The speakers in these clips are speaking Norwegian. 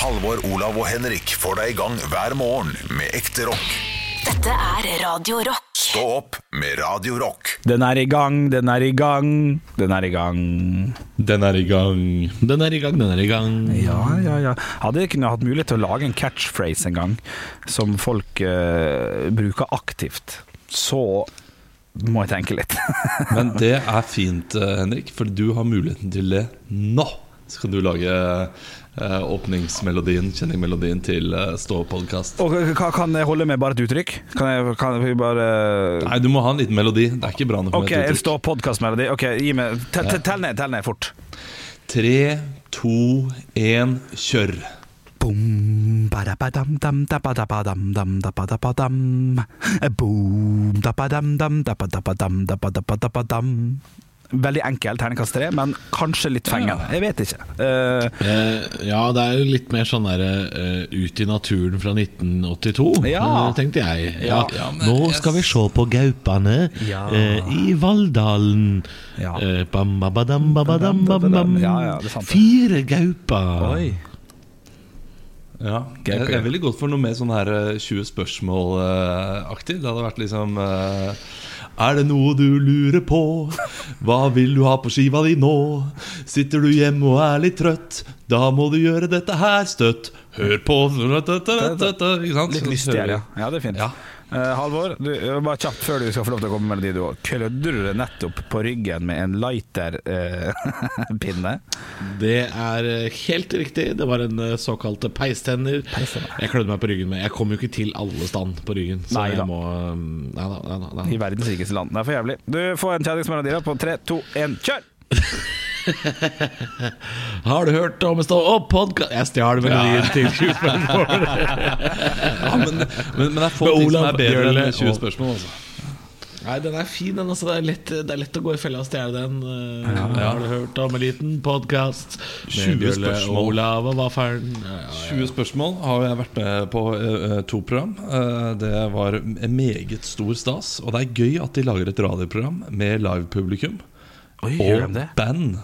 Halvor, Olav og Henrik får deg i gang hver morgen med ekte rock. Dette er Radio Rock. Stå opp med Radio Rock. Den er i gang, den er i gang, den er i gang. Den er i gang. Den er i gang, den er i gang. Ja, ja, ja. Hadde jeg kunne hatt mulighet til å lage en catchphrase en gang, som folk uh, bruker aktivt, så må jeg tenke litt. Men det er fint, eh, Henrik, for du har muligheten til det nå. Så kan du lage eh, åpningsmelodien, kjenningmelodien til uh, Stå-podkast? Kan jeg holde med bare et uttrykk? Kan jeg, kan jeg bare Nei, du må ha en liten melodi. Det er ikke bra nok med Ok, et uttrykk. stå-podkastmelodi. Ok, gi meg Tell ja. ned, tell ned fort. Tre, to, én, kjør. Boom, badabadam, dam, dabadabadam, dam, dabadabadam. Boom, dabadam, dam, dabadabadam, dabadabadam. Veldig enkel terningkast tre, men kanskje litt fengende. Jeg vet ikke. Uh, uh, ja, det er jo litt mer sånn derre uh, Ut i naturen fra 1982, Ja. tenkte jeg. Ja, Ja, men Nå skal vi se på gaupene Ja. i Valldalen. Ja. Bam, babadam, babadam, bam. Fire gauper. oi. Ja, jeg, jeg ville gått for noe mer sånn her eh, 20 spørsmål-aktig. Det hadde vært liksom eh, Er det noe du lurer på? Hva vil du ha på skiva di nå? Sitter du hjemme og er litt trøtt? Da må du gjøre dette her støtt. Hør på Ikke sant? Litt lystigere, ja. ja. Det er fint. Ja. Eh, Halvor, du, bare kjapt før du skal få lov til å komme med melodi. Du klødde du nettopp på ryggen med en lighter-pinne? Det er eh, helt riktig. Det var en såkalt peistenner. Peistenner. Jeg klødde meg på ryggen med Jeg kom jo ikke til alle stand på ryggen. Så Nei da. må Nei. Nei, nei, I verdens rikeste land. Det er for jævlig. Du får en kjenningsmelodi på tre, to, én, kjør! Har du hørt om Stå opp-podkast? Jeg stjal melodien til 20 spørsmål. Ja, men, men, men det er få Med ting som er bedre enn 20 spørsmål. Også. Nei, den er fin, den. Altså. Det, er lett, det er lett å gå i fella og stjele den. Ja, Har du hørt om en liten podkast 20 spørsmål. Olav og Vaffelen? Ja, ja, ja. 20 spørsmål har jeg vært med på uh, to program. Uh, det var en meget stor stas. Og det er gøy at de lager et radioprogram med livepublikum Oi, og band.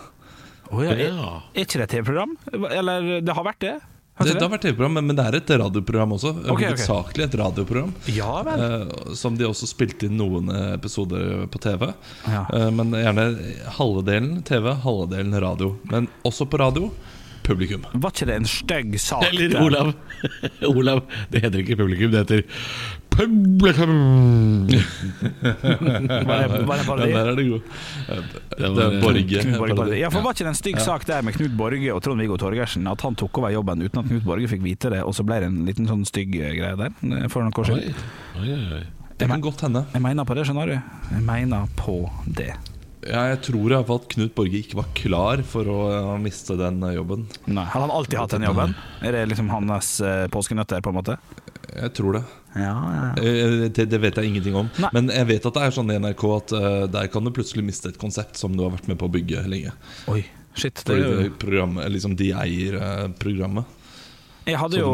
Å, ja. Ja. er ikke det TV-program? Eller det har vært det? Det, det har vært TV-program, men, men det er et radioprogram også. Ok, ok. Hovedsakelig et radioprogram. Ja eh, som de også spilte inn noen episoder på TV. Ja. Uh, men gjerne halve delen TV, halve delen radio. Men også på radio publikum. Var ikke det en stygg sak? Eller? Olav. Olav. Det heter ikke publikum, det heter publikum. Var det, var det Ja, parodi? der er det god. Eh, Det var- Borge. Ja, for Var ikke det en stygg sak der med Knut Borge og Trond-Viggo Torgersen? At han tok over jobben uten at Knut Borge fikk vite det, og så ble det en liten sånn stygg greie der eh, for noen år Oi, siden? oi, oi. Det kan godt hende. Jeg mener på det, skjønner du. Jeg mener på det. Ja, jeg tror i hvert fall at Knut Borge ikke var klar for å eh, miste den eh, jobben. Nei, Har han alltid hatt den jobben? Er det liksom hans uh, påskenøtter, på en måte? Jeg tror det. Ja, ja. Eh, Det, det vet jeg ingenting om. Nei. Men jeg vet at det er sånn i NRK at eh, der kan du plutselig miste et konsept som du har vært med på å bygge lenge. Oi, shit. Det er jo det liksom de eier eh, programmet. Jeg hadde, jo,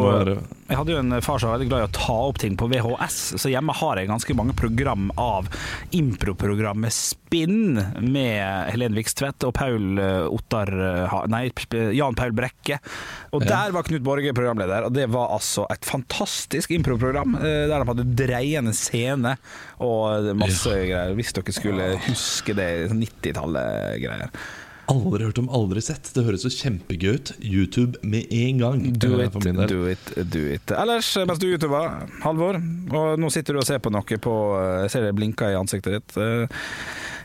jeg hadde jo en far som var veldig glad i å ta opp ting på VHS, så hjemme har jeg ganske mange program av improprogrammet Spinn med Helene Vikstvedt og Paul eh, Ottar eh, Nei, Jan Paul Brekke. Og der var Knut Borge programleder, og det var altså et fantastisk improprogram eh, der de hadde dreiende scene og masse greier. Hvis dere skulle huske det 90-tallet-greier. Aldri hørt om, aldri sett. Det høres jo kjempegøy ut. YouTube med en gang. Do eh, it, do it, do it. Ellers, mens du youtuber, Halvor, og nå sitter du og ser på noe på Jeg ser det blinker i ansiktet ditt. Eh,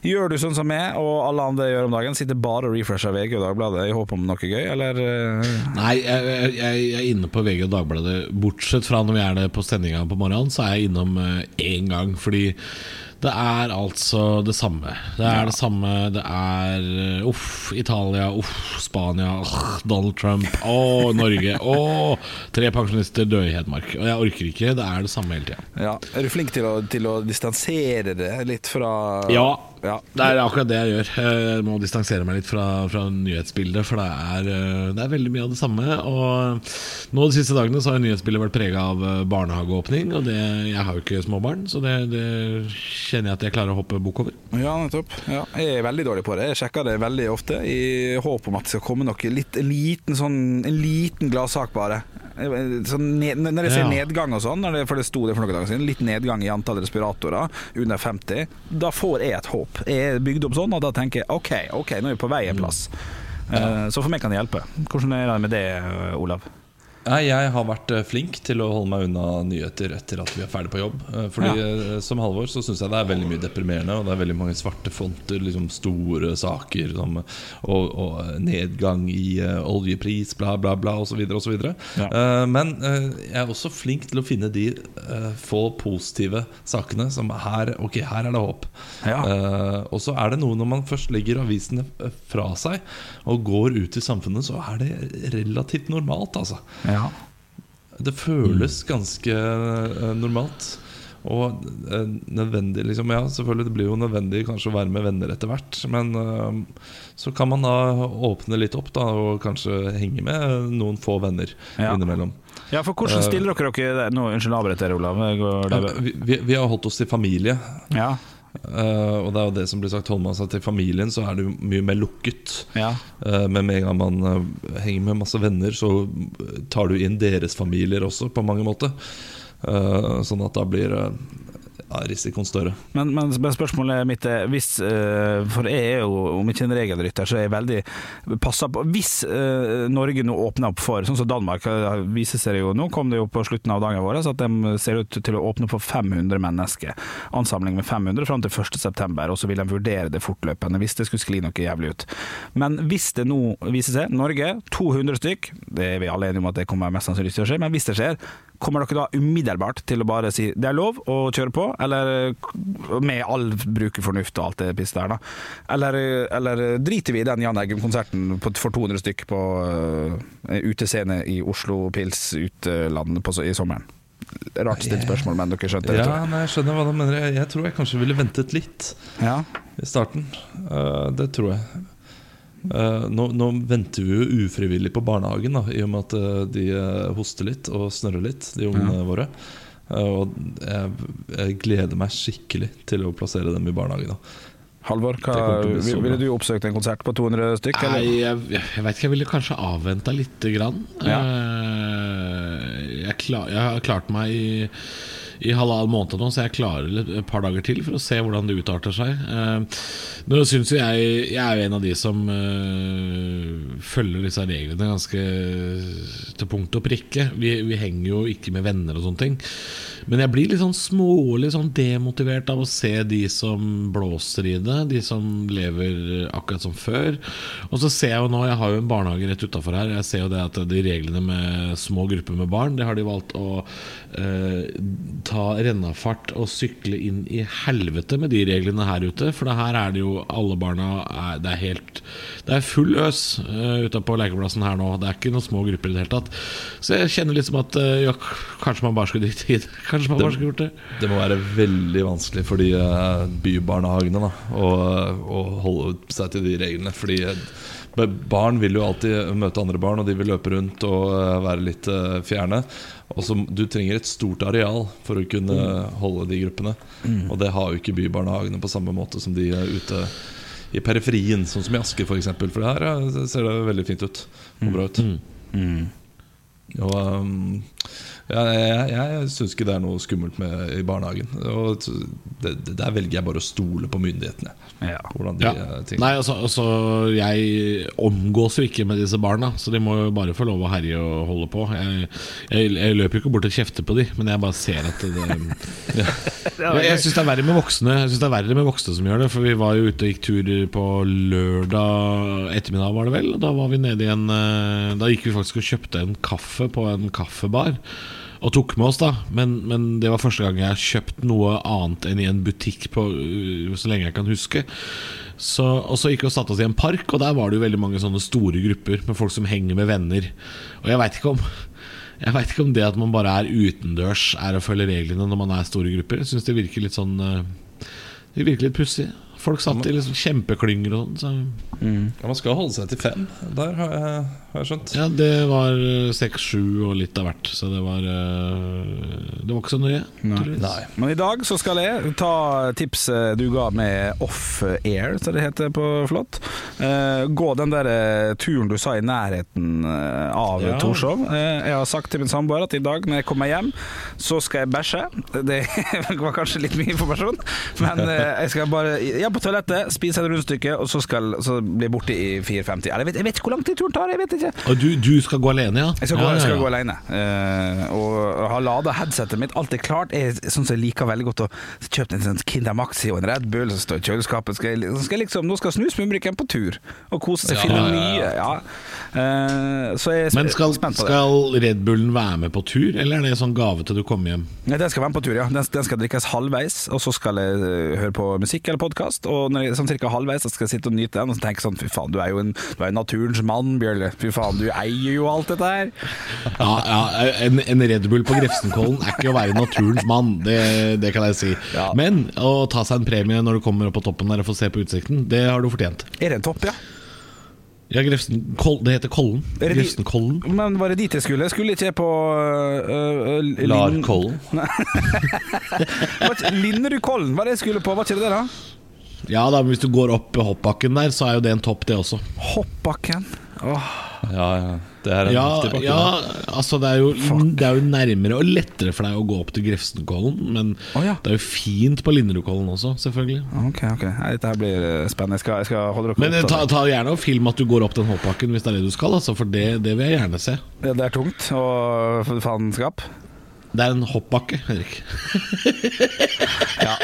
Gjør du sånn som meg og alle andre gjør om dagen? Sitter bare og refresher VG og Dagbladet i håp om noe gøy, eller? eh, Nei, jeg, jeg, jeg er inne på VG og Dagbladet. Bortsett fra når vi er det på sendinga på morgenen, så er jeg innom én gang. Fordi det er altså det samme. Det er det samme. Det er eh, uff, Italia, uff, Spania, uff, Donald Trump, å, Norge, å, tre pensjonister døde i Hedmark. Og jeg orker ikke. Det er det samme hele tida. Ja. Er du flink til å, til å distansere det litt fra Ja, Ja. Det er akkurat det jeg gjør. Jeg må distansere meg litt fra, fra nyhetsbildet, for det er, eh, det er veldig mye av det samme. Og nå De siste dagene så har nyhetsbildet vært prega av eh, barnehageåpning. Og det, jeg har jo ikke små barn, så det, det kjenner jeg at jeg klarer å hoppe bukk over. Ja, nettopp. Ja, jeg er veldig dårlig på det. Jeg sjekker det veldig ofte i håp om at det skal komme noe litt, en liten, sånn, en liten gladsak, bare. Sånn når jeg ser Ja. nedgang og sånn, for det sto det for noen dager siden, litt nedgang i antall respiratorer under 50, da får jeg et håp. Jeg er bygd opp sånn, og da tenker jeg OK, ok, nå er vi på vei en plass. Eh, Så for meg kan det hjelpe. Hvordan er det med det, Olav? Nei, jeg har vært eh, flink til å holde meg unna nyheter etter at vi er ferdig på jobb. Eh, Fordi ja. Som Halvor så syns jeg det er veldig mye deprimerende, og det er veldig mange svarte fonter. Liksom Store saker som, og, og nedgang i eh, oljepris, bla, bla, bla, osv. Ja. Uh, men uh, jeg er også flink til å finne de uh, få positive sakene som her Ok, her er det håp. Ja. Eh, og så er det noe når man først legger avisene eh, fra seg og går ut i samfunnet, så er det relativt normalt, altså. Ja. Det føles ganske eh, normalt. Og eh, nødvendig, liksom. Ja, selvfølgelig, det blir jo nødvendig kanskje å være med venner etter hvert. Men eh, så kan man da åpne litt opp, da, og kanskje henge med noen få venner Ja. innimellom. ja, for hvordan stiller dere dere Nå, Unnskyld, avbryt dere, Olav. Ja, vi, vi, vi har holdt oss til familie. Ja. Eh, og det er jo det som blir sagt. Holder man seg til familien, så er det jo mye mer lukket. ja. Uh, Men med en gang man uh, henger med masse venner, så tar du inn deres familier også, på mange måter. Sånn at da blir ja, risikoen større. Men, men spørsmålet mitt er hvis, eh, For jeg er jo, om ikke en regelrytter, så er jeg veldig passa på Hvis eh, Norge nå åpner opp for Sånn som Danmark eh, viser seg jo Nå kom det jo på slutten av dagen vår at de ser ut til å åpne for 500 mennesker. Ansamling med 500 fram til 1.9, og så vil de vurdere det fortløpende hvis det skulle skli noe jævlig ut. Men hvis det nå viser seg Norge, 200 stykk, det er vi alle enige om at det kommer mest sannsynlig til å skje, men hvis det skjer, Kommer dere da umiddelbart til å bare si det er lov å kjøre på, eller med all bruker fornuft og alt det pisset der, da? Eller, eller driter vi i den Jan Eggum-konserten for 200 stykk på uh, utescene i Oslo Pils uteland på, i sommeren? Rart stilt spørsmål, men dere skjønte det? Ja, nei, jeg skjønner hva du mener. Jeg tror jeg kanskje ville ventet litt Ja. i starten. Uh, det tror jeg. Eh, nå, nå venter vi jo ufrivillig på barnehagen, da, i og med at eh, de eh, hoster litt og snørrer litt, de ungene våre. Uh, og jeg, jeg gleder meg skikkelig til å plassere dem i barnehagen. Da. Halvor, ville bra. du oppsøkt en konsert på 200 stykk? Nei, jeg, jeg vet ikke, jeg ville kanskje avventa lite grann. Ja. Uh, Jeg, klar, jeg har klart meg i, i halvannen måned nå, så jeg klarer et par dager til for å se hvordan det utarter seg. Eh, Nå synes jo jeg Jeg er jo en av de som eh, følger disse reglene ganske til punkt og prikke. Vi, vi henger jo ikke med venner og sånne ting. Men jeg blir litt sånn smålig sånn demotivert av å se de som blåser i det, de som lever akkurat som før. Og så ser jeg jo nå, jeg har jo en barnehage rett utafor her, jeg ser jo det at de reglene med små grupper med barn, det har de valgt å eh, ta rennafart og sykle inn i helvete med de reglene her ute. For det her er det jo alle barna er, Det er helt Det er full øs uh, ute på lekeplassen her nå. Det er ikke noen små grupper i det hele tatt. Så jeg kjenner liksom at uh, ja, kanskje man bare skulle drite i det. Kanskje man bare skulle gjort det. Det må være veldig vanskelig for de uh, bybarnehagene da, å, å holde seg til de reglene. Fordi barn vil jo alltid møte andre barn, og de vil løpe rundt og eh, være litt eh, fjerne. Og så Du trenger et stort areal for å kunne holde de gruppene. Og det har jo ikke bybarnehagene på samme måte som de er ute i periferien, sånn som i Asker f.eks. For, eksempel. for her eh, ser det veldig fint ut. Og bra ut. Og um, ja, jeg, jeg syns ikke det er noe skummelt med i barnehagen. Og det, det, der velger jeg bare å stole på myndighetene. Ja. Hvordan de Ja. eh, ting Nei, altså, altså Jeg omgås jo ikke med disse barna, så de må jo bare få lov å herje og holde på. Jeg, jeg, jeg løper jo ikke bort og kjefter på de, men jeg bare ser at det Jeg, jeg syns det er verre med voksne Jeg synes det er verre med voksne som gjør det. For vi var jo ute og gikk tur på lørdag ettermiddag, var det vel. Og da var vi nede i en eh, Da gikk vi faktisk og kjøpte en kaffe på en kaffebar. Og tok med oss, da. Men, men det var første gang jeg har kjøpt noe annet enn i en butikk på, uh, så lenge jeg kan huske. Så, og så gikk vi og satte oss i en park, og der var det jo veldig mange sånne store grupper med folk som henger med venner. Og jeg veit ikke om jeg vet ikke om det at man bare er utendørs, er å følge reglene når man er store grupper. Jeg syns det virker litt sånn uh, Det virker litt pussig. Folk satt i liksom kjempeklynger og sånn. Så. Ja, Man skal holde seg til fem. Der har jeg, har jeg skjønt. Ja, det var eh, seks, sju og litt av hvert. Så det var eh, Det var ikke så nøye. Nei. Men i dag så skal jeg ta tipset du ga med off-air, som det heter på flott. Eh, gå den der turen du sa i nærheten av Ja. Torshov. Jeg har sagt til min samboer at i dag når jeg kommer hjem, så skal jeg bæsje. Det var kanskje litt mye informasjon, men jeg skal bare Ja, på toalettet, spiser et rundstykke, og så skal så blir jeg borte i 4.50. Eller Jeg vet, jeg vet ikke hvor lang tid turen tar, jeg vet ikke. Og du, du skal gå alene, ja? Jeg skal, gå, jeg skal gå alene. Uh, og har lada headsetet mitt. Alt er klart. Jeg sånn som jeg liker veldig godt å kjøpe en sånn Kinder Maxi og en Red Bull som står i kjøleskapet. Skal jeg, skal liksom, nå skal snusmumrikken på tur og kose seg, finne nye. Ja. Uh, så jeg er Men skal, spent på det. skal Red Bullen være med på tur, eller er det sånn gave til du kommer hjem? Nei, den skal være med på tur, ja. Den, den skal drikkes halvveis, og så skal jeg eh, høre på musikk eller podkast. Og når jeg sånn cirka halvveis, så skal jeg sitte og nyte den og så tenke sånn Fy faen, du er jo en, du er naturens mann, Bjørle. Fy faen, du eier jo alt dette her. Ja, ja en, en Red Bull på Grefsenkollen er ikke å være naturens mann, det, det kan jeg si. Ja. Men å ta seg en premie når du kommer opp på toppen der og får se på utsikten, det har du fortjent. Er det en topp, ja? Ja, Grefsen, Kol, Det heter Kollen. Grefsenkollen. Men var det dit jeg skulle? Skulle ikke jeg på uh, Larkollen. Linderudkollen var det jeg skulle på, var ikke det det, da? Ja da, men hvis du går opp hoppbakken der, så er jo det en topp, det også. Hoppbakken. Åh. Ja, ja. Det er en Ja, viktig bakke. ja altså det er, jo, det er jo nærmere og lettere for deg å gå opp til Grefsenkollen, men oh, ja. det er jo fint på Linderudkollen også, selvfølgelig. Ok, ok. Nei, dette her blir eh, spennende. Jeg skal, jeg skal holde dere Men eh, ta, ta gjerne og film at du går opp den hoppbakken hvis det er det du skal, altså, for det, det vil jeg gjerne se. Ja, Det er tungt og faenskap. Det er en hoppbakke, Henrik. Ja.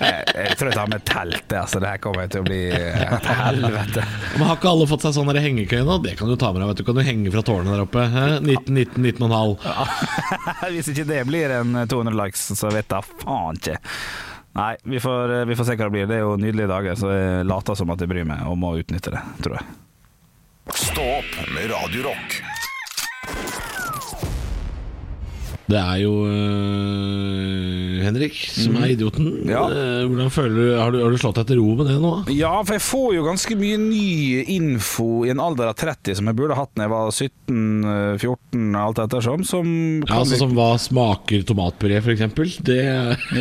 Jeg, jeg tror jeg tar med telt. Altså, det her kommer til å bli eh, et helvete. Men Har ikke alle fått seg sånn der hengekøye nå? Det kan du ta med deg. vet du Kan du henge fra tårnet der oppe? 19, 19, 19,5. Hvis ikke det blir en 200 likes, så vet jeg faen ikke. Nei, vi får, vi får se hva det blir. Det er jo nydelige dager, så jeg later som at jeg bryr meg og må utnytte det, tror jeg. Stå opp med Radiorock. Det er jo øh, Henrik som er idioten. Ja. Eh, Hvordan føler du Har du, har du slått deg til ro med det nå? Ja, for jeg får jo ganske mye ny info i en alder av 30 som jeg burde hatt da jeg var 17-14, alt ettersom. Som Ja, altså Som hva smaker tomatpuré, f.eks.? Det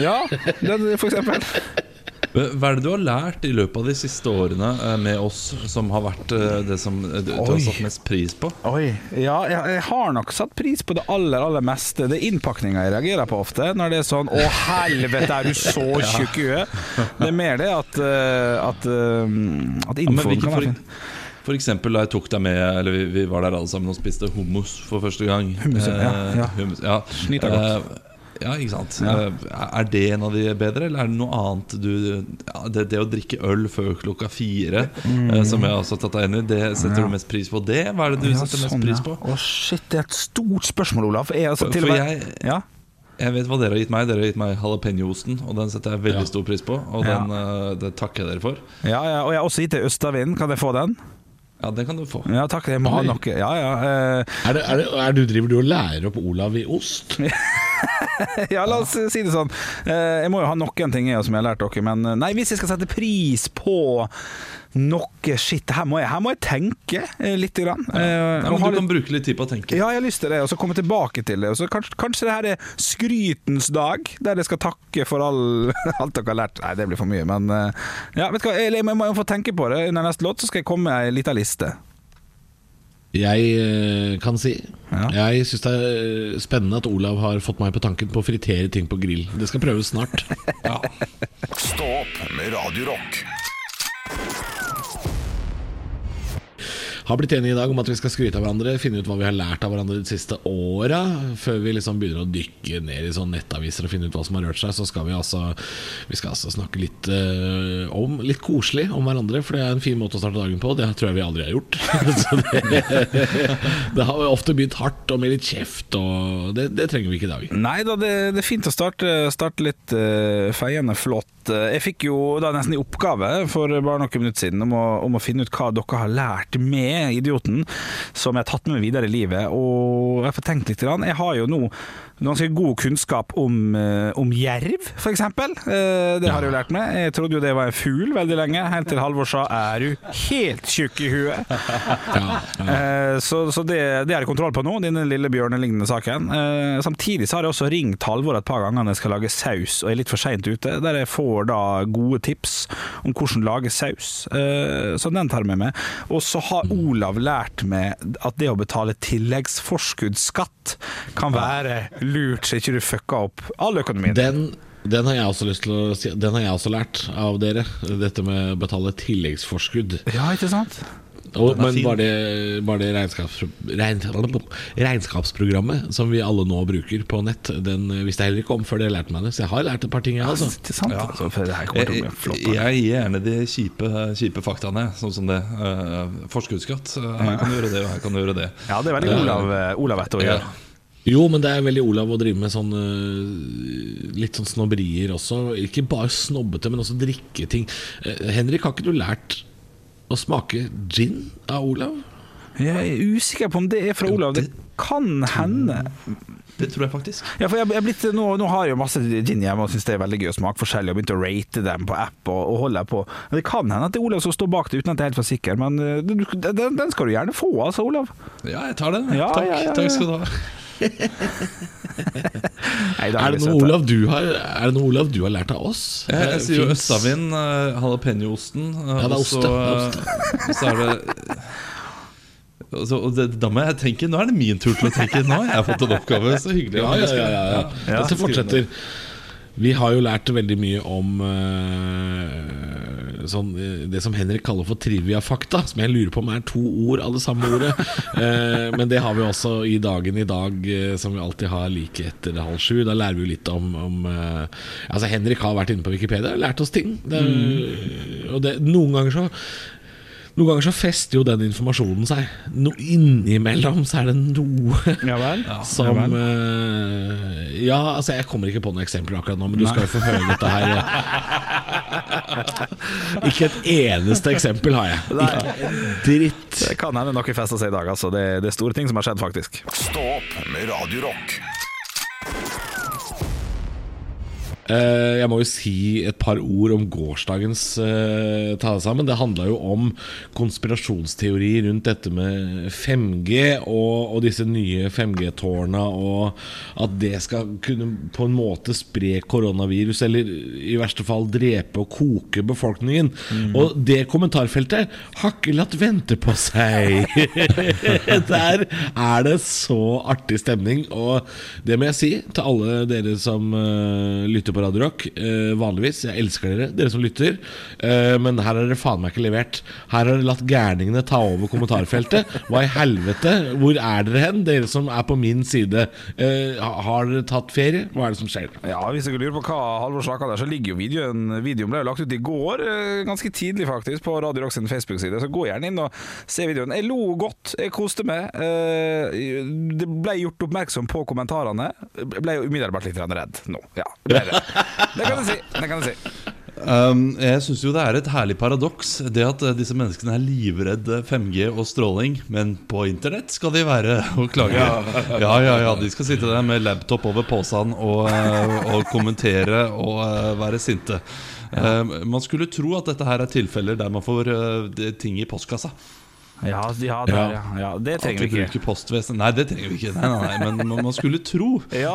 Ja, det, for eksempel. Hva er det du har lært i løpet av de siste årene eh, med oss, som har vært eh, det som eh, du, du har satt mest pris på? Oi. Ja, jeg, har nok satt pris på det aller, aller meste. Det er innpakninga jeg reagerer på ofte. Når det er sånn 'Å, helvete, er du så tjukk i huet?' Det er mer det at, at, at infoen ja, kan være fin. for eksempel da jeg tok deg med Eller vi, vi var der alle sammen og spiste hummus for første gang. Hummus, ja, Eh, ja. hummus, ja. Godt. Eh, ja, ikke sant. Ja. Eh, Er det en av de bedre, eller er det noe annet du ja, det, det å drikke øl før klokka fire, eh, som jeg også har tatt deg inn i, det setter Mm. Ja. du mest pris på. Det, hva er det du Ja, setter mest sånn, pris ja. på? Å shit, det er et stort spørsmål, Olav. Jeg, altså, For- til for jeg- ja. Jeg vet hva dere har gitt meg. Dere har gitt meg jalapeño-osten, og den setter jeg veldig Ja. stor pris på. Og Ja. den, eh, det takker jeg dere for. Ja, ja, og jeg har også gitt deg østavind. Kan jeg få den? Ja, den kan du få. Ja, takk. Jeg må ha noe. Ja, ja. Uh, er det, er det, er du, Driver du og lærer opp Olav i ost? ja, la oss si det sånn. Eh, Jeg må jo ha noen ting jeg, som jeg har lært dere, men eh, nei, hvis jeg skal sette pris på noe shit, her må jeg, her må jeg tenke eh, litt. Grann. Ja, Nei, men du litt- kan bruke litt tid på å tenke. ja, jeg har lyst til det, og så komme tilbake til det. Og så kanskje, kanskje det her er skrytens dag, der jeg skal takke for all, alt dere har lært. Nei, det blir for mye, men ja, vet du hva, jeg, jeg må jo få tenke på det. Under neste låt så skal jeg komme med ei lita liste. Jeg eh, kan si Ja. Jeg syns det er spennende at Olav har fått meg på tanken på å fritere ting på grill. Det skal prøves snart. Ja. Stå opp med Radio Har blitt enige i dag om at vi skal skryte av hverandre, finne ut hva vi har lært av hverandre de siste åra. Før vi liksom begynner å dykke ned i sånn nettaviser og finne ut hva som har rørt seg, så skal vi altså Vi skal altså snakke litt uh, om Litt koselig om hverandre, for det er en fin måte å starte dagen på. Det tror jeg vi aldri har gjort. det, det har ofte begynt hardt og med litt kjeft, og det, det trenger vi ikke i dag. Nei da, det, det er fint å starte, starte litt uh, feiende flott. Eh, jeg fikk jo da nesten i oppgave for bare noen minutter siden om å, om å finne ut hva dere har lært med Idioten, som jeg har tatt med meg videre i livet. Og jeg får tenkt litt. Jeg har jo nå ganske god kunnskap om, eh, om jerv, f.eks. Eh, det har jeg jo lært meg. Jeg trodde jo det var en fugl veldig lenge, helt til Halvor sa 'er du helt tjukk i huet'? Eh, Så, så det, det har jeg kontroll på nå, denne lille bjørnelignende saken. Samtidig så har jeg også ringt Halvor et par ganger når jeg skal lage saus og er litt for seint ute, der jeg får da gode tips om hvordan lage saus. Så den tar jeg med meg. Og så har Olav lært meg at det å betale tilleggsforskuddsskatt kan være lurt, så ikke du fucka opp all økonomien. Den, den har jeg også lyst til å si Den har jeg også lært av dere. Dette med å betale tilleggsforskudd. Ja, ikke sant? Og, men bare det, bare det regnskaps, regn, regnskapsprogrammet som vi alle nå bruker på nett, den visste jeg heller ikke om før dere lærte meg det. Så jeg har lært et par ting, jeg, altså. Ja? Altså, Jeg, flott. jeg, jeg gir gjerne de kjipe, kjipe faktaene, sånn som det. Uh, forskuddsskatt. eh, her kan du gjøre det, og her kan du gjøre det. Ja, det er veldig Olav, eh, Olav etter å Ja. gjøre. Jo, men det er veldig Olav å drive med sånn øh, litt sånn snobberier også. Ikke bare snobbete, men også drikketing. ting Henrik, har ikke du lært å smake gin av Olav? Jeg er usikker på om det er fra Olav. Det kan hende. Det tror jeg faktisk. Ja, for jeg, jeg blitt, nå, nå har jeg jo masse gin hjemme og syns det er veldig gøy å smake forskjellig. Og begynt å rate dem på app og, og holder på. Men det kan hende at det er Olav som står bak det, uten at jeg er helt for sikker. Men eh, den, den skal du gjerne få, altså, Olav. Ja, jeg tar den. Ja, Takk, ja, ja, ja. Takk skal du ha. Nei, det Er det, noe. Olav du har, er det noe Olav du har lært av oss? Jeg, jeg Eh, sier jo østavind, østavin, uh, jalapeñoosten. Uh, Ja, det er og ost, ja, eh, så er det og så, det, Da må jeg tenke Nå er det min tur til å tenke. Nå har jeg fått en oppgave. Så hyggelig. Ja, ja, ja, ja, ja. Ja, Dette fortsetter. Vi har jo lært veldig mye om øh, sånn, øh, det som Henrik kaller for trivia-fakta, som jeg lurer på om er to ord av det samme ordet. Eh, men det har vi også i dagen i dag, eh, som vi alltid har like etter halv sju. Da lærer vi jo litt om, om eh, Altså Henrik har vært inne på Wikipedia lært oss ting. Det, Og det, noen ganger så noen ganger så fester jo den informasjonen seg. No, innimellom så er det noe Ja vel? som eh, Ja, altså jeg kommer ikke på noen eksempler akkurat nå, men du skal jo få høre dette her. ikke et eneste eksempel har jeg. Ikke dritt. Det kan hende noe å si i dag. Altså. Det, det er store ting som har skjedd, faktisk. Stå opp med Radio Rock. Eh, jeg må jo si et par ord om gårsdagens uh, tale sammen. Det handla jo om konspirasjonsteori rundt dette med 5G og, og disse nye 5G-tårna, og at det skal kunne på en måte spre koronavirus, eller i verste fall drepe og koke befolkningen. Og det kommentarfeltet har ikke latt vente på seg. Der er det så artig stemning, og det må jeg si til alle dere som uh, lytter på Radio Rock. eh, vanligvis. Jeg elsker dere, dere som lytter. Eh, men her har dere faen meg ikke levert. Her har dere latt gærningene ta over kommentarfeltet. Hva i helvete? Hvor er dere hen, dere som er på min side? Eh, har dere tatt ferie? Hva er det som skjer? Ja, Hvis dere lurer på hva Halvor snakka der, så ligger jo videoen Videoen ble jo lagt ut i går, eh, ganske tidlig faktisk, på Radio Rock sin Facebook-side. Så gå gjerne inn og se videoen. Jeg lo godt, jeg koste meg. Eh, Det ble gjort oppmerksom på kommentarene. Jeg ble jo umiddelbart litt redd nå. Ja, ble det. Det kan jeg si. Det kan du si. Um, jeg syns jo det er et herlig paradoks, det at eh, disse menneskene er livredde 5G og stråling, men på internett skal de være og klage. Ja, ja, ja, de skal sitte der med laptop over posen og, eh, og kommentere og eh, være sinte. Um, man skulle tro at dette her er tilfeller der man får eh, ting i postkassa. Ja, ja, der, ja. ja det trenger vi vi ikke. bruker postvesenet Nei, det trenger vi ikke. Nei, nei, nei, men man, man skulle tro. Ja.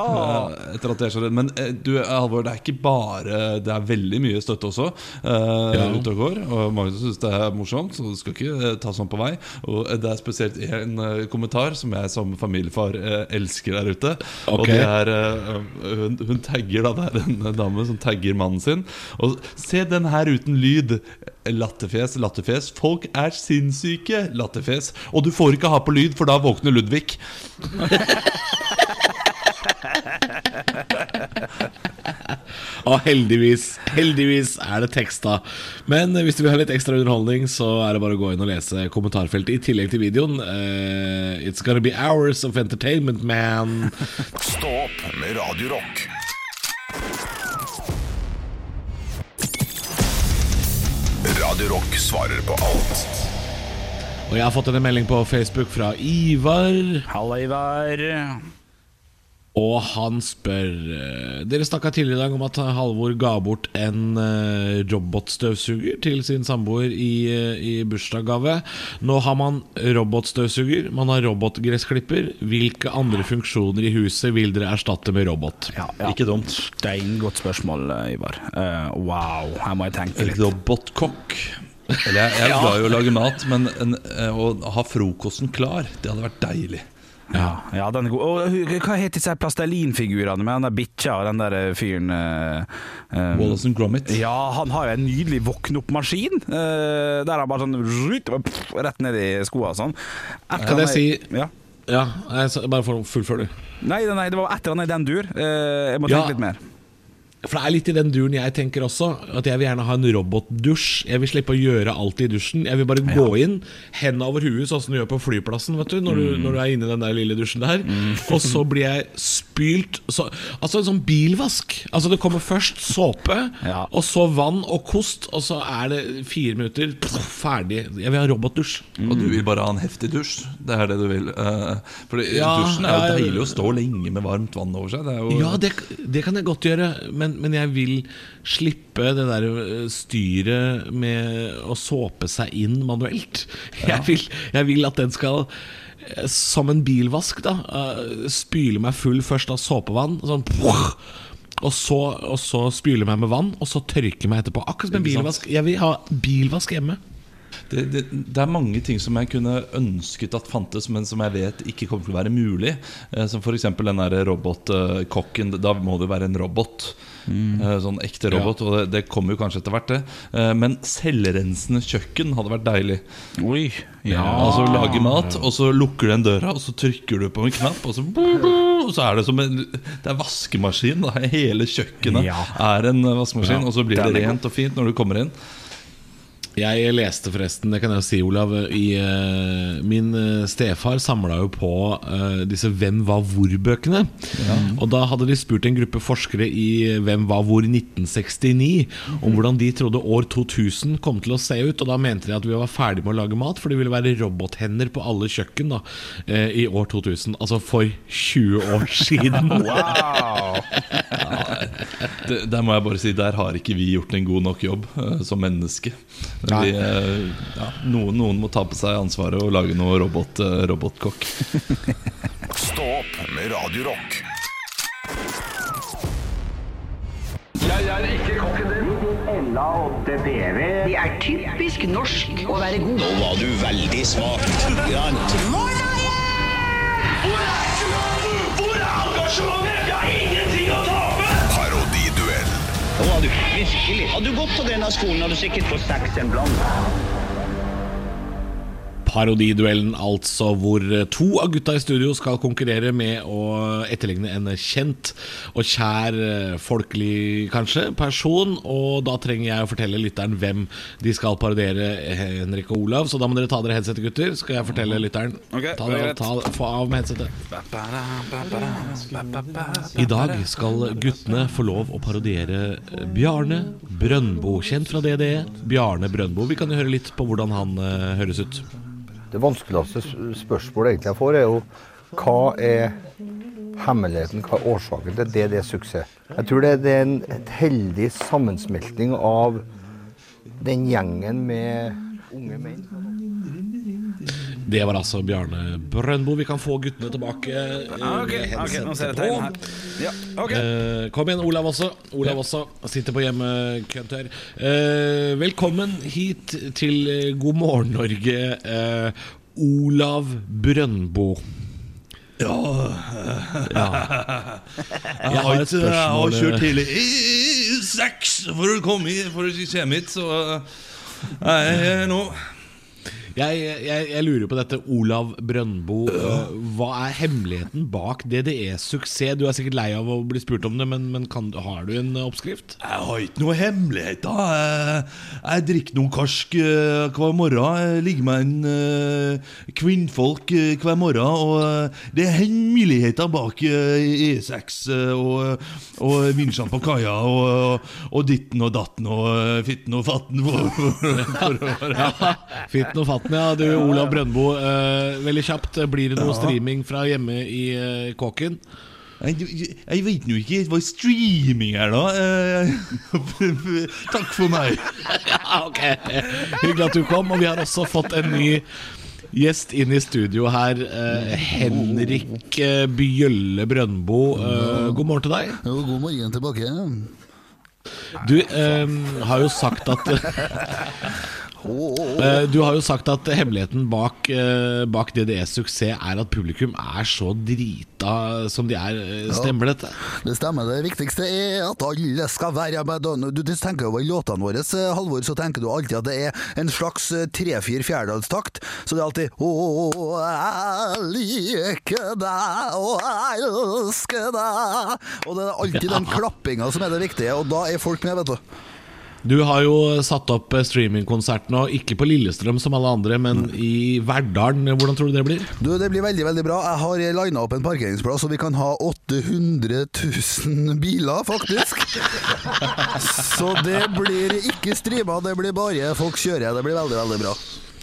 eh, Etter at det skjedde Men eh, du, Halvor, det er ikke bare Det er veldig mye støtte også uh, Ja. ute og går. Og mange syns det er morsomt, så det skal ikke eh, ta sånn på vei. Og eh, det er spesielt en eh, kommentar som jeg som familiefar eh, elsker der ute. Og det er eh, hun, hun tagger da Det er en dame som tagger mannen sin. Og se den her uten lyd. Latterfjes, latterfjes. Folk er sinnssyke. Latterfjes. Og du får ikke ha på lyd, for da våkner Ludvig. Og heldigvis, heldigvis er det teksta. Men hvis du vil ha litt ekstra underholdning, så er det bare å gå inn og lese kommentarfeltet i tillegg til videoen. Uh, it's gonna be hours of entertainment, man. Stå opp med Radio Radio Rock svarer på alt. Og jeg har fått en melding på Facebook fra Ivar. Halla, Ivar. Og han spør eh, Dere snakka tidligere i dag om at Halvor ga bort en eh, robotstøvsuger til sin samboer i, eh, i bursdagsgave. Nå har man robotstøvsuger, man har robotgressklipper. Hvilke andre funksjoner i huset vil dere erstatte med robot? Ja, ja. Ikke dumt. Steingodt spørsmål, Ivar. Uh, wow, her må jeg tenke litt. Robotkokk. Eller jeg, jeg er glad i å lage mat, men en, å ha frokosten klar, det hadde vært deilig. Ja, ja den er god. Og hva heter disse plastelinfigurene med den der bikkja og den der eh, fyren eh, eh, Wallace and Gromit. Ja, han har jo en nydelig våkne-opp-maskin. Uh, der han bare sånn rut, Rett ned i skoa og sånn. Etter Kan jeg si- ja. Ja, jeg, bare for, fullfør, du. Nei, nei, det var etter han annet i den dur. Uh, jeg må Ja. tenke litt mer. For det er litt i den duren jeg tenker også. At jeg vil gjerne ha en robotdusj. Jeg vil slippe å gjøre alt i dusjen. Jeg vil bare gå inn, henda over huet, sånn som du gjør på flyplassen. Vet du, når, du, når du er inne i den der lille dusjen der. Og så blir jeg spylt så, Altså en sånn bilvask. Altså Det kommer først såpe, Ja. og så vann og kost, og så er det fire minutter pff, ferdig. Jeg vil ha robotdusj. Og du vil bare ha en heftig dusj. Det er det du vil. Uh, for Ja, dusjen er jo ja, ja. deilig å stå lenge med varmt vann over seg. Det jo Ja, det, det kan jeg godt gjøre, men, men jeg vil slippe det der øh, styret med å såpe seg inn manuelt. Jeg, vil, jeg vil at den skal øh, som en bilvask, da. øh, Spyle meg full først av såpevann. Sånn og så, og så spyle meg med vann, og så tørke meg etterpå. Akkurat som en bilvask. Jeg vil ha bilvask hjemme. Det, det, det er mange ting som jeg kunne ønsket at fantes, men som jeg vet ikke kommer til å være mulig. Eh, som f.eks. den der robotkokken. Da må det jo være en robot. Mm. Sånn ekte robot. Og det, det kommer jo kanskje etter hvert, det. Eh, Men selvrensende kjøkken hadde vært deilig. Oi. Ja. Altså Lage mat, og så lukker du den døra, og så trykker du på en knapp, og så, og så er det som en Det er vaskemaskin. Da. Hele kjøkkenet Ja. er en vaskemaskin, Ja, og så blir det rent og fint når du kommer inn. Jeg leste forresten, det kan jeg jo si, Olav i, uh, Min eh, stefar samla jo på uh, disse Hvem var hvor-bøkene. Og da hadde de spurt en gruppe forskere i Hvem var hvor 1969 om hvordan de trodde år 2000 kom til å se ut. Og da mente de at vi var ferdig med å lage mat, for det ville være robothender på alle kjøkken da uh, i år 2000. Altså for 20 år siden. Wow. Det, der må jeg bare si Der har ikke vi gjort en god nok jobb som menneske. Vi, eh, ja, noen, noen må ta på seg ansvaret og lage noe robot, eh, robotkokk. Stå opp med Radio Rock. Det er typisk norsk å være god. Nå var du veldig smak. Hvor er engasjementet? Hvor er ingenting virkelig. Hadde du gått på denne skolen, hadde du sikkert fått seks en blant. Parodiduellen, altså, hvor to av gutta i studio skal konkurrere med å etterligne en kjent og kjær, eh, folkelig kanskje, person. Og da trenger jeg å fortelle lytteren hvem de skal parodiere, Henrik og Olav. Så da må dere ta dere headsetet, gutter. Skal jeg fortelle lytteren. Okay, ta, det er ta, få av med headsetet. I dag skal guttene få lov å parodiere Bjarne Brøndbo, kjent fra DDE. Bjarne Brøndbo. Vi kan jo høre litt på hvordan han eh, høres ut. Det vanskeligste spørsmålet egentlig jeg får, er jo hva er hemmeligheten, hva er årsaken til det det er suksess? Jeg tror det, det er en heldig sammensmelting av den gjengen med unge menn. Det var altså Bjarne Brøndbo. Vi kan få guttene tilbake. eh, Ok, med nå ser jeg tegn her. Ja, okay. Eh, kom igjen, Olav også. Olav også Sitter på hjemmekøntør. Eh, velkommen hit til eh, God morgen, Norge. Eh, Olav Brøndbo. Ja. Jeg har et spørsmål Jeg har kjørt hele E6 for å komme hit, for å komme hit, så er jeg her nå. Jeg, jeg, jeg lurer på dette, Olav Brøndbo. eh, hva er hemmeligheten bak DDE-suksess? Du er sikkert lei av å bli spurt om det, men, men kan, har du en eh, oppskrift? Jeg har ikke noe hemmeligheter. Jeg, jeg drikker noe karsk eh, hver morgen. Jeg ligger med en eh, kvinnfolk eh, hver morgen. Og eh, det er hemmeligheter bak eh, E6 eh, og, og vinsjene på kaia og, og ditten og datten og eh, fitten og fatten. For, for, for, for, Ja, Fitten og fatten, ja. Du, Olav Brøndbo. uh, veldig kjapt, blir det noe streaming fra hjemme i uh, kåken? Jeg, jeg, vet nå ikke hva streaming er, da. Eh, Takk for meg. Ja, ok Hyggelig at du kom, og vi har også fått en ny gjest inn i studio her. eh, Henrik eh, Bjølle Brøndbo. Eh, god morgen til deg. Jo, god morgen tilbake. Du eh, har jo sagt at Eh, Du har jo sagt at hemmeligheten bak, eh, bak DDEs suksess er at publikum er så drita som de er. Eh, Stemmer dette? Det stemmer. Det viktigste er at alle skal være med. Du, tenker tenker over låtene våre, eh, Halvor, så tenker du alltid at det er en slags eh, tre-fire fjerdedalstakt. Så det er alltid Å, jeg liker deg, og jeg elsker deg. Og det er alltid den klappinga som er det viktige, og da er folk med, vet du. Du har jo satt opp eh, streamingkonsert nå, ikke på Lillestrøm som alle andre, men i Verdalen. Hvordan tror du det blir? Du, Det blir veldig veldig bra. Jeg har lina opp en parkeringsplass, og vi kan ha 800 000 biler, faktisk. Så det blir ikke streama, det blir bare folk kjører. Det blir veldig, veldig bra.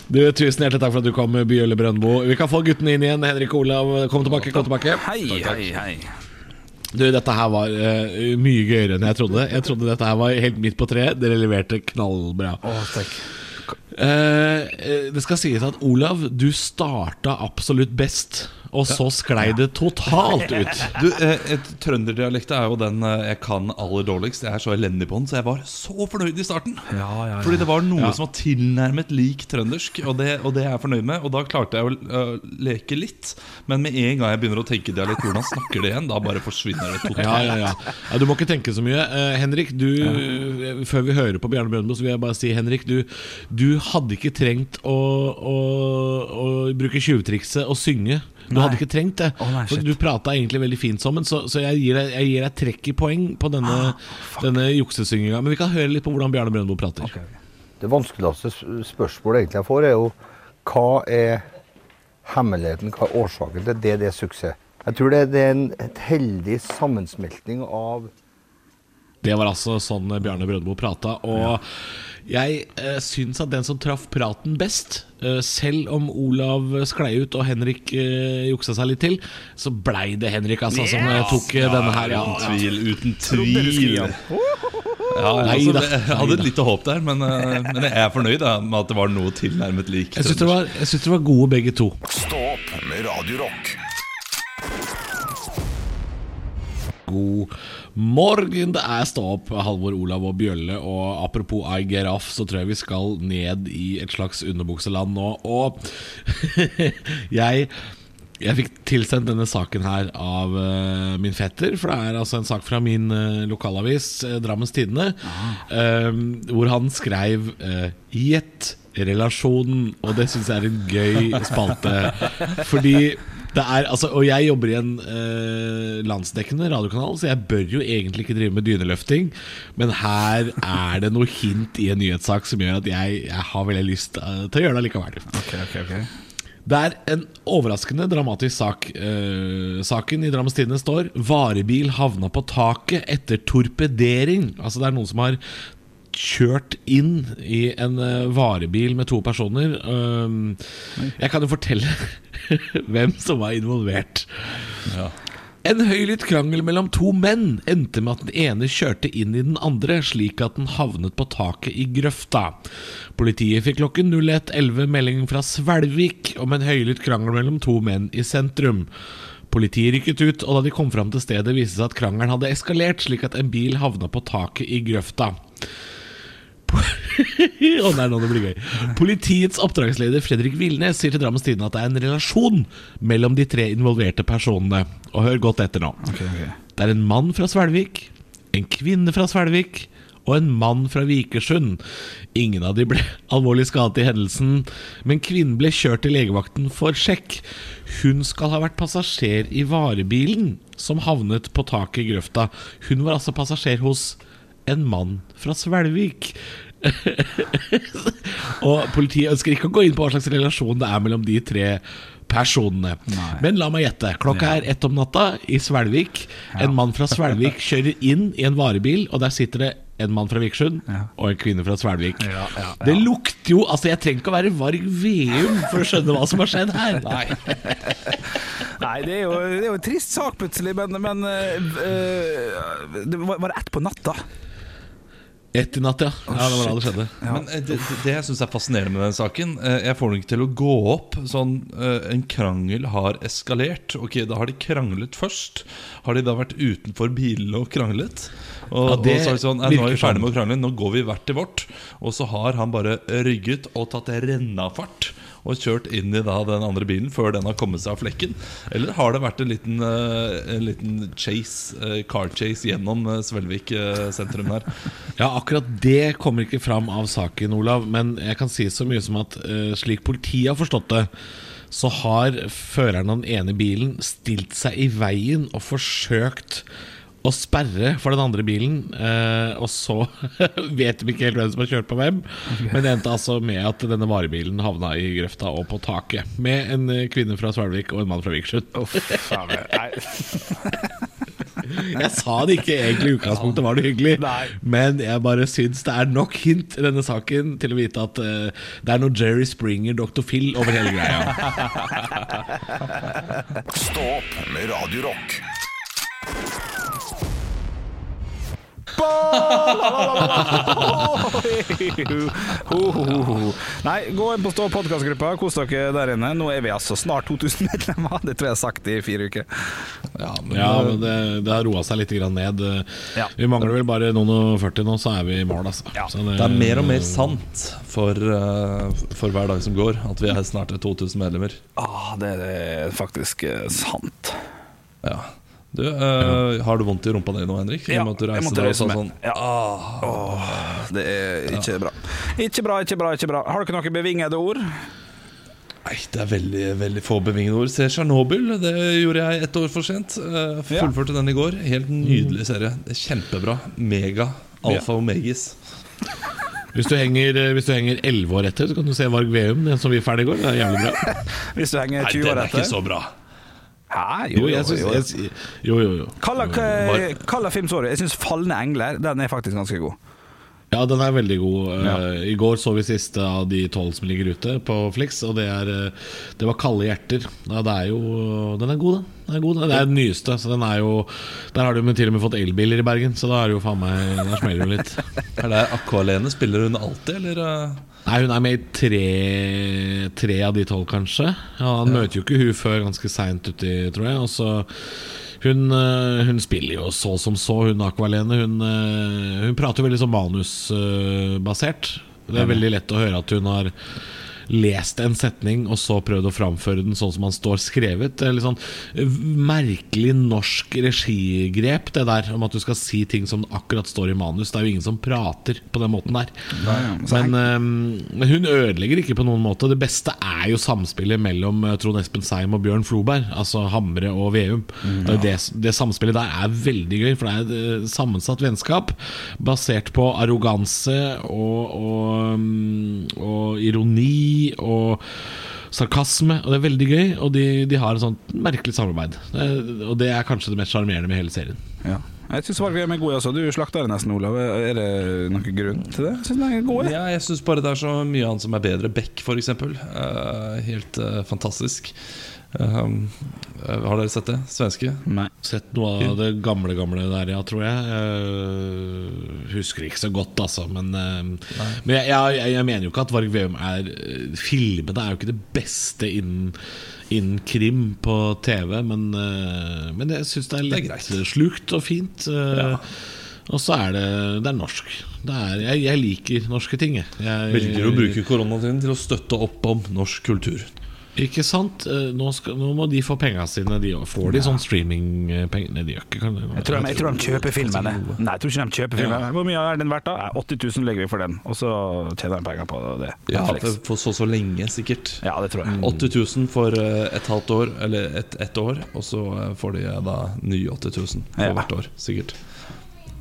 Du, Tusen hjertelig takk for at du kom, Bjølle Brøndbo. Vi kan få guttene inn igjen. Henrik Olav, kom tilbake. kom tilbake Hei, hei, hei. Du, dette her var uh, mye gøyere enn jeg trodde. Jeg trodde dette her var helt midt på treet. Dere leverte knallbra. Eh, eh, det skal sies at Olav, du starta absolutt best. Og så sklei det totalt ut. Du, eh, et Trønderdialekt er jo den eh, jeg kan aller dårligst. Jeg er så elendig på den, så jeg var så fornøyd i starten. Ja, ja, ja. Fordi det var noe som var tilnærmet lik trøndersk, og det, og det er jeg fornøyd med. Og da klarte jeg å leke litt. Men med en gang jeg begynner å tenke dialekt, hvordan snakker det igjen, da bare forsvinner det totalt. Ja, ja, ja. ja Du må ikke tenke så mye. Eh, Henrik, du, eh, før vi hører på Bjarne Brøndbo, så vil jeg bare si Henrik, du, du hadde ikke trengt å, å, å bruke tjuvtrikset og synge. Du Nei. hadde ikke trengt det. Oh, nei, du prata egentlig veldig fint sammen, så, så jeg, gir deg, jeg gir deg trekk i poeng på denne, Ah, denne juksesynginga. Men vi kan høre litt på hvordan Bjarne Brøndbo prater. Det vanskeligste spørsmålet egentlig jeg får, er jo hva er hemmeligheten, hva er årsaken til det det er suksess? Jeg tror det, det er en et heldig sammensmelting av Det var altså sånn Bjarne Brøndbo prata. Og jeg eh, syns at den som traff praten best, eh, selv om Olav sklei ut og Henrik eh, juksa seg litt til, så blei det Henrik altså, som eh, tok eh, denne her. Ja, Uten tvil. Uten tvil. Ja, Nei altså, da. jeg hadde et lite håp der, men, øh, men jeg er fornøyd da, med at det var noe tilnærmet lik Jeg syns det, var- jeg syns det var gode begge to. Stå opp med Radio Rock. God morgen, det er Stå opp, Halvor, Olav og Bjølle. Og apropos I get off, så tror jeg vi skal ned i et slags underbukseland nå. Og jeg jeg fikk tilsendt denne saken her av uh, min fetter. For det er altså en sak fra min uh, lokalavis, uh, Drammens Tidende, hvor han skrev uh, 'Gjett relasjonen'. Og det syns jeg er en gøy spalte. Fordi det er, altså, og jeg jobber i en eh, landsdekkende radiokanal, så jeg bør jo egentlig ikke drive med dyneløfting. Men her er det noe hint i en nyhetssak som gjør at jeg, jeg har veldig lyst eh, til å gjøre det likevel. Det er en overraskende dramatisk sak. Eh, saken i Drammens Tidende står 'Varebil havna på taket etter torpedering'. Altså det er noen som har kjørt inn i en eh, varebil med to personer. Jeg kan jo fortelle hvem som var involvert. En høylytt krangel mellom to menn endte med at den ene kjørte inn i den andre, slik at den havnet på taket i grøfta. Politiet fikk klokken 01.11 melding fra Svelvik om en høylytt krangel mellom to menn i sentrum. Politiet rykket ut, og da de kom fram til stedet, viste det seg at krangelen hadde eskalert, slik at en bil havna på taket i grøfta. Å, nei, nå det blir gøy. Politiets oppdragsleder Fredrik Vilnes sier til Drammens Tidende at det er en relasjon mellom de tre involverte personene. Og hør godt etter nå. Det er en mann fra Svelvik, en kvinne fra Svelvik og en mann fra Vikersund. Ingen av de ble alvorlig skadet i hendelsen, men kvinnen ble kjørt til legevakten for sjekk. Hun skal ha vært passasjer i varebilen som havnet på taket i grøfta. Hun var altså passasjer hos en mann fra Svelvik. og politiet ønsker ikke å gå inn på hva slags relasjon det er mellom de tre personene. Men la meg gjette. Klokka er ett om natta i Svelvik. En mann fra Svelvik kjører inn i en varebil, og der sitter det en mann fra Vikersund og en kvinne fra Svelvik. Det lukter jo Altså, jeg trenger ikke å være Varg Veum for å skjønne hva som har skjedd her. Nei, det er jo, det er jo en trist sak plutselig, men, men øh, det var, var det ett på natta? Ett i natt, ja. ja det var da det skjedde. Men eh, det, det, det jeg syns er fascinerende med den saken eh, Jeg får den ikke til å gå opp. Sånn, eh, En krangel har eskalert. Ok, Da har de kranglet først. Har de da vært utenfor bilene og kranglet? Og, Ja, det og så er det sånn, «Nei, Nå er vi ferdig sånn. med å krangle, nå går vi hvert til vårt. Og så har han bare rygget og tatt rennafart og kjørt inn i da den andre bilen før den har kommet seg av flekken? Eller har det vært en liten, eh, en liten chase, eh, car chase gjennom eh, Svelvik sentrum der? Ja, akkurat det kommer ikke fram av saken, Olav. Men jeg kan si så mye som at slik politiet har forstått det, så har føreren av den ene bilen stilt seg i veien og forsøkt å sperre for den andre bilen. eh, og så vet de ikke helt hvem som har kjørt på hvem. Men det endte altså med at denne varebilen havna i grøfta og på taket. Med en eh, kvinne fra Svelvik og en mann fra Vikersund. Jeg sa det ikke egentlig i utgangspunktet var det hyggelig, men jeg bare syns det er nok hint i denne saken til å vite at eh, det er noe Jerry Springer, Dr. Phil over hele greia. Stå opp med Radio Rock. Nei, gå inn på Stå podkastgruppa, kos dere der inne. Nå er vi altså snart 2000 medlemmer. Det tror jeg jeg har sagt i fire uker. Ja, men, Ja, men det, det har roa seg litt grann ned. Ja. Vi mangler vel bare noen og 40 nå, så er vi i mål. Altså. Så Det er mer og mer sant for, eh, for hver dag som går, at vi er snart 2000 medlemmer. Ah, det er faktisk eh, sant. Ja. Du, uh, Har du vondt i rumpa di nå, Henrik? Ja, jeg måtte reise sa meg. sånn Ja. Åh, det er ikke bra. Ikke bra, ikke bra, ikke bra. Har dere noen bevingede ord? Nei, det er veldig, veldig få bevingede ord. Se Tsjernobyl, det gjorde jeg ett år for sent. Eh, Ja. Fullførte den i går. Helt nydelig serie. Det er Kjempebra. Mega. Alfa og megis. Hvis du henger eh, Hvis du henger 11 år etter, så kan du se Varg Veum, den som vi er ferdig i går. Det er jævlig bra. Hvis du henger Nei, 20 den år er ikke så bra. Hæ? Jo, jo. jeg- Jo, jo, jo. Kalla, kalla film, sorry. Jeg syns 'Falne engler' Den er faktisk ganske god. Ja, den er veldig god. Eh, I går så vi siste av de tolv som ligger ute på Flix, og det, er, eh, det var 'Kalde hjerter'. Ja, det er jo, den er god, den. Den er god. Det er den nyeste, så den er jo Der har du til og med fått elbiler i Bergen, så da er det jo faen meg Der smeller det litt. Er det Aqualene? Spiller hun alltid, eller? eh? Nei, hun er med i tre, tre av de tolv, kanskje. Ja, han møter jo ikke hun før ganske seint uti, tror jeg. Og så hun, eh, hun spiller jo så som så, hun Aqualene. Hun, eh, hun prater jo veldig sånn manusbasert. Det er veldig lett å høre at hun har lest en setning og så prøvd å framføre den sånn som han står skrevet. Det er litt sånn eh, merkelig norsk regigrep, det der om at du skal si ting som akkurat står i manus. Det er jo ingen som prater på den måten der. Men, eh, men hun ødelegger ikke på noen måte. Det beste er jo samspillet mellom eh, Trond Espen Seim og Bjørn Floberg, altså Hamre og Veum. Det, ja. det, det samspillet der er veldig gøy, for det er et sammensatt vennskap basert på arroganse og, og, mm, og ironi og sarkasme. Og det er veldig gøy, og de, de har et sånt merkelig samarbeid. Det, og det er kanskje det mest sjarmerende med hele serien. Ja. Jeg syns Varg er god. Altså. Du slakter det nesten, Olav. Er det noen grunn til det? Synes den er gode? Ja, jeg syns bare det er så mye annet som er bedre. Beck, f.eks. Uh, helt uh, fantastisk. Um, har dere sett det? Svenske? Nei. Sett noe av det gamle, gamle der, ja, tror jeg. Uh, husker ikke så godt, altså. Men, uh, men jeg, jeg, jeg mener jo ikke at Varg Veum er eh, Filmene er jo ikke det beste innen, innen krim på TV, men, uh, men jeg syns det er Det er slukt og fint. Ja. Og så er det, det er norsk. Det er, jeg, jeg liker norske ting. Jeg. Jeg, Velger å bruke koronatiden til å støtte opp om norsk kultur. Ikke sant? Eh, Nå, skal, nå må de få penga sine. De får de sånn streamingpenger? Nei, de gjør ikke kan, Jeg tror, de, jeg tror de kjøper filmene. Nei, jeg tror ikke de kjøper filmen. Hvor mye er den verdt, da? Eh, 80 000 legger vi for den, og så tjener de penger på det. Ja, for så så lenge, sikkert. Ja, det tror jeg. 80 000 for eh, et halvt år, eller et, ett år, og så eh, får de da nye 80 000 for Ja. hvert år. Sikkert.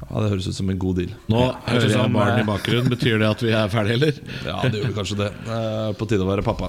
Ja, Det høres ut som en god deal. Nå høres hører jeg barn i bakgrunnen. Betyr det at vi er ferdige, eller? Ja, det gjør kanskje det. Eh, På tide å være pappa.